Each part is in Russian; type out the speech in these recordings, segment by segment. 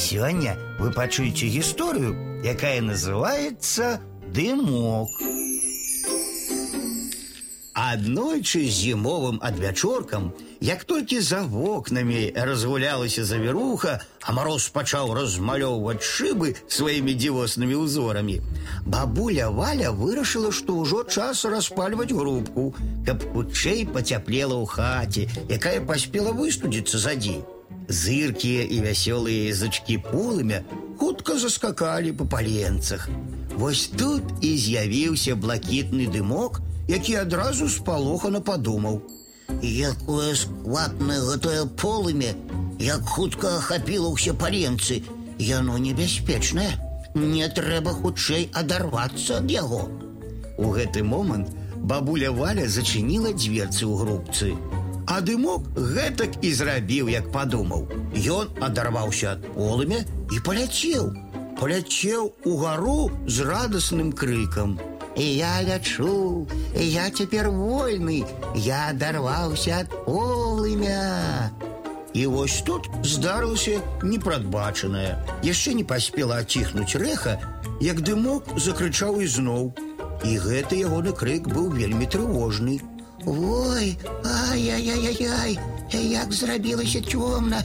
Сегодня вы пачуеце историю, якая называется «Дымок». Аднойчы зімовым адвячоркам, як толькі за вокнамі разгулялася завіруха, а мароз пачаў размалёўваць шыбы сваімі дзівоснымі ўзорамі, бабуля Валя вырашыла, што ўжо час распальваць грубку, каб хутчэй пацяплела ў хаце, якая паспела выстудзіцца за дзень. Зыркія і вясёлыя язычкі полымя хутка заскакалі па паленцах. Вось тут і з'явіўся блакітны дымок, які адразу спалохана падумаў. Якое складнае гэтае полымя, як хутка ахапіла ўсе паленцы, яно небяспечнае. Не трэба хутчэй адарвацца ад яго. У гэты момант бабуля Валя зачыніла дверцы ў грубцы. А дымок гэтак і зрабіў, як падумаў. Ён адарваўся ад полымя і паляцеў. Паляцеў угару з радасным крыкам. Я лячу, я цяпер вольны, я адарваўся ад полымя. І вось тут здарылася непрадбачанае. Яшчэ не паспела аціхнуць рэха, як дымок закрычаў ізноў. І гэты ягоны крык быў вельмі трывожны. Ой, ай-яй-яй-яй, як зрабілася цёмна.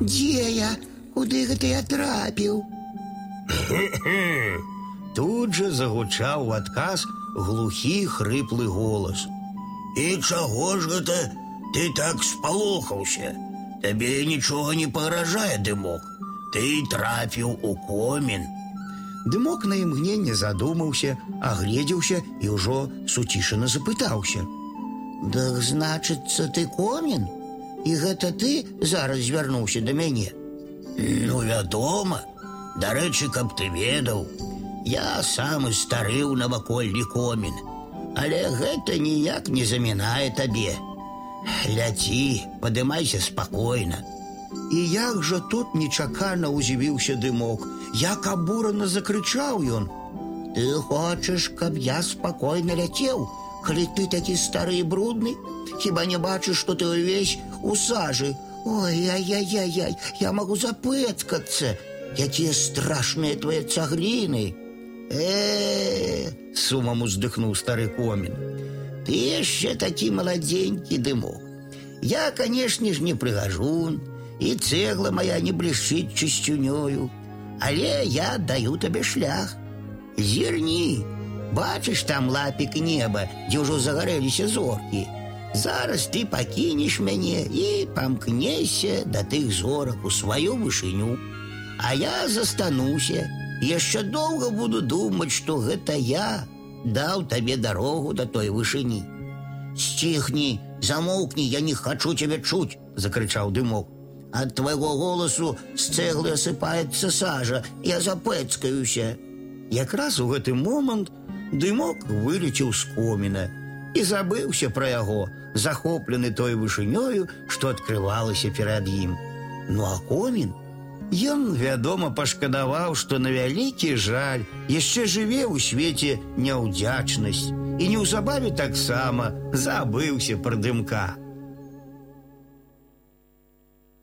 Дзе я? Куды гэта я трапіў? Тут жа загучаў у адказ глухі хрыплы голас. І чаго ж гэта ты так спалохаўся? Табе нічога не пагражае дымок. Ты трапіў у комін. Дымок на імгненне задумаўся, агледзеўся і ўжо суцішана запытаўся. Дак значыцца ты комін? І гэта ты зараз звярнуўся да мяне. Ну, вядома, дарэчы, каб ты ведаў, я самы стары ў навакольні комін, але гэта ніяк не замінае табе. Ляці, падымайся спакойна. І як жа тут нечакана ўзівіўся дымок, як абурана закрычаў ён: « Ты хочаш, каб я спакойна ляцеў, калі ты такі стары і брудны, Хіба не бачыш, што ты ўвесь у сажы. Ой, ай-яй-яй, я магу запэцкацца, якія страшныя твае цагліны. Э, сумам уздыхнуў стары комін. Ты яшчэ такі маладзенькі дымок. Я, канешне ж, не прыгажун, і цэгла моя не блішчыць чысцюнёю, але я даю табе шлях. Зірні, бачыш там лапік неба, дзе ўжо загарэліся зоркі. Зараз ты пакінеш мяне і памкнешся да тых зорак у сваю вышыню. А я застануся, яшчэ доўга буду думаць, што гэта я даў табе дарогу да той вышыні. Сціхні, замоўкні, я не хачу цябе чуць, закрычаў дымок. Ад твайго голасу з цэглы асыпаецца сажа, я запэцкаюся. Якраз у гэты момант дымок вылецеў з коміна і забыўся пра яго, захоплены той вышынёю, што адкрывалася перад ім. Ну а комін Ён, вядома, пашкадаваў, што на вялікі жаль яшчэ жыве ў свеце няўдзячнасць і неўзабаве таксама забыўся пра дымка.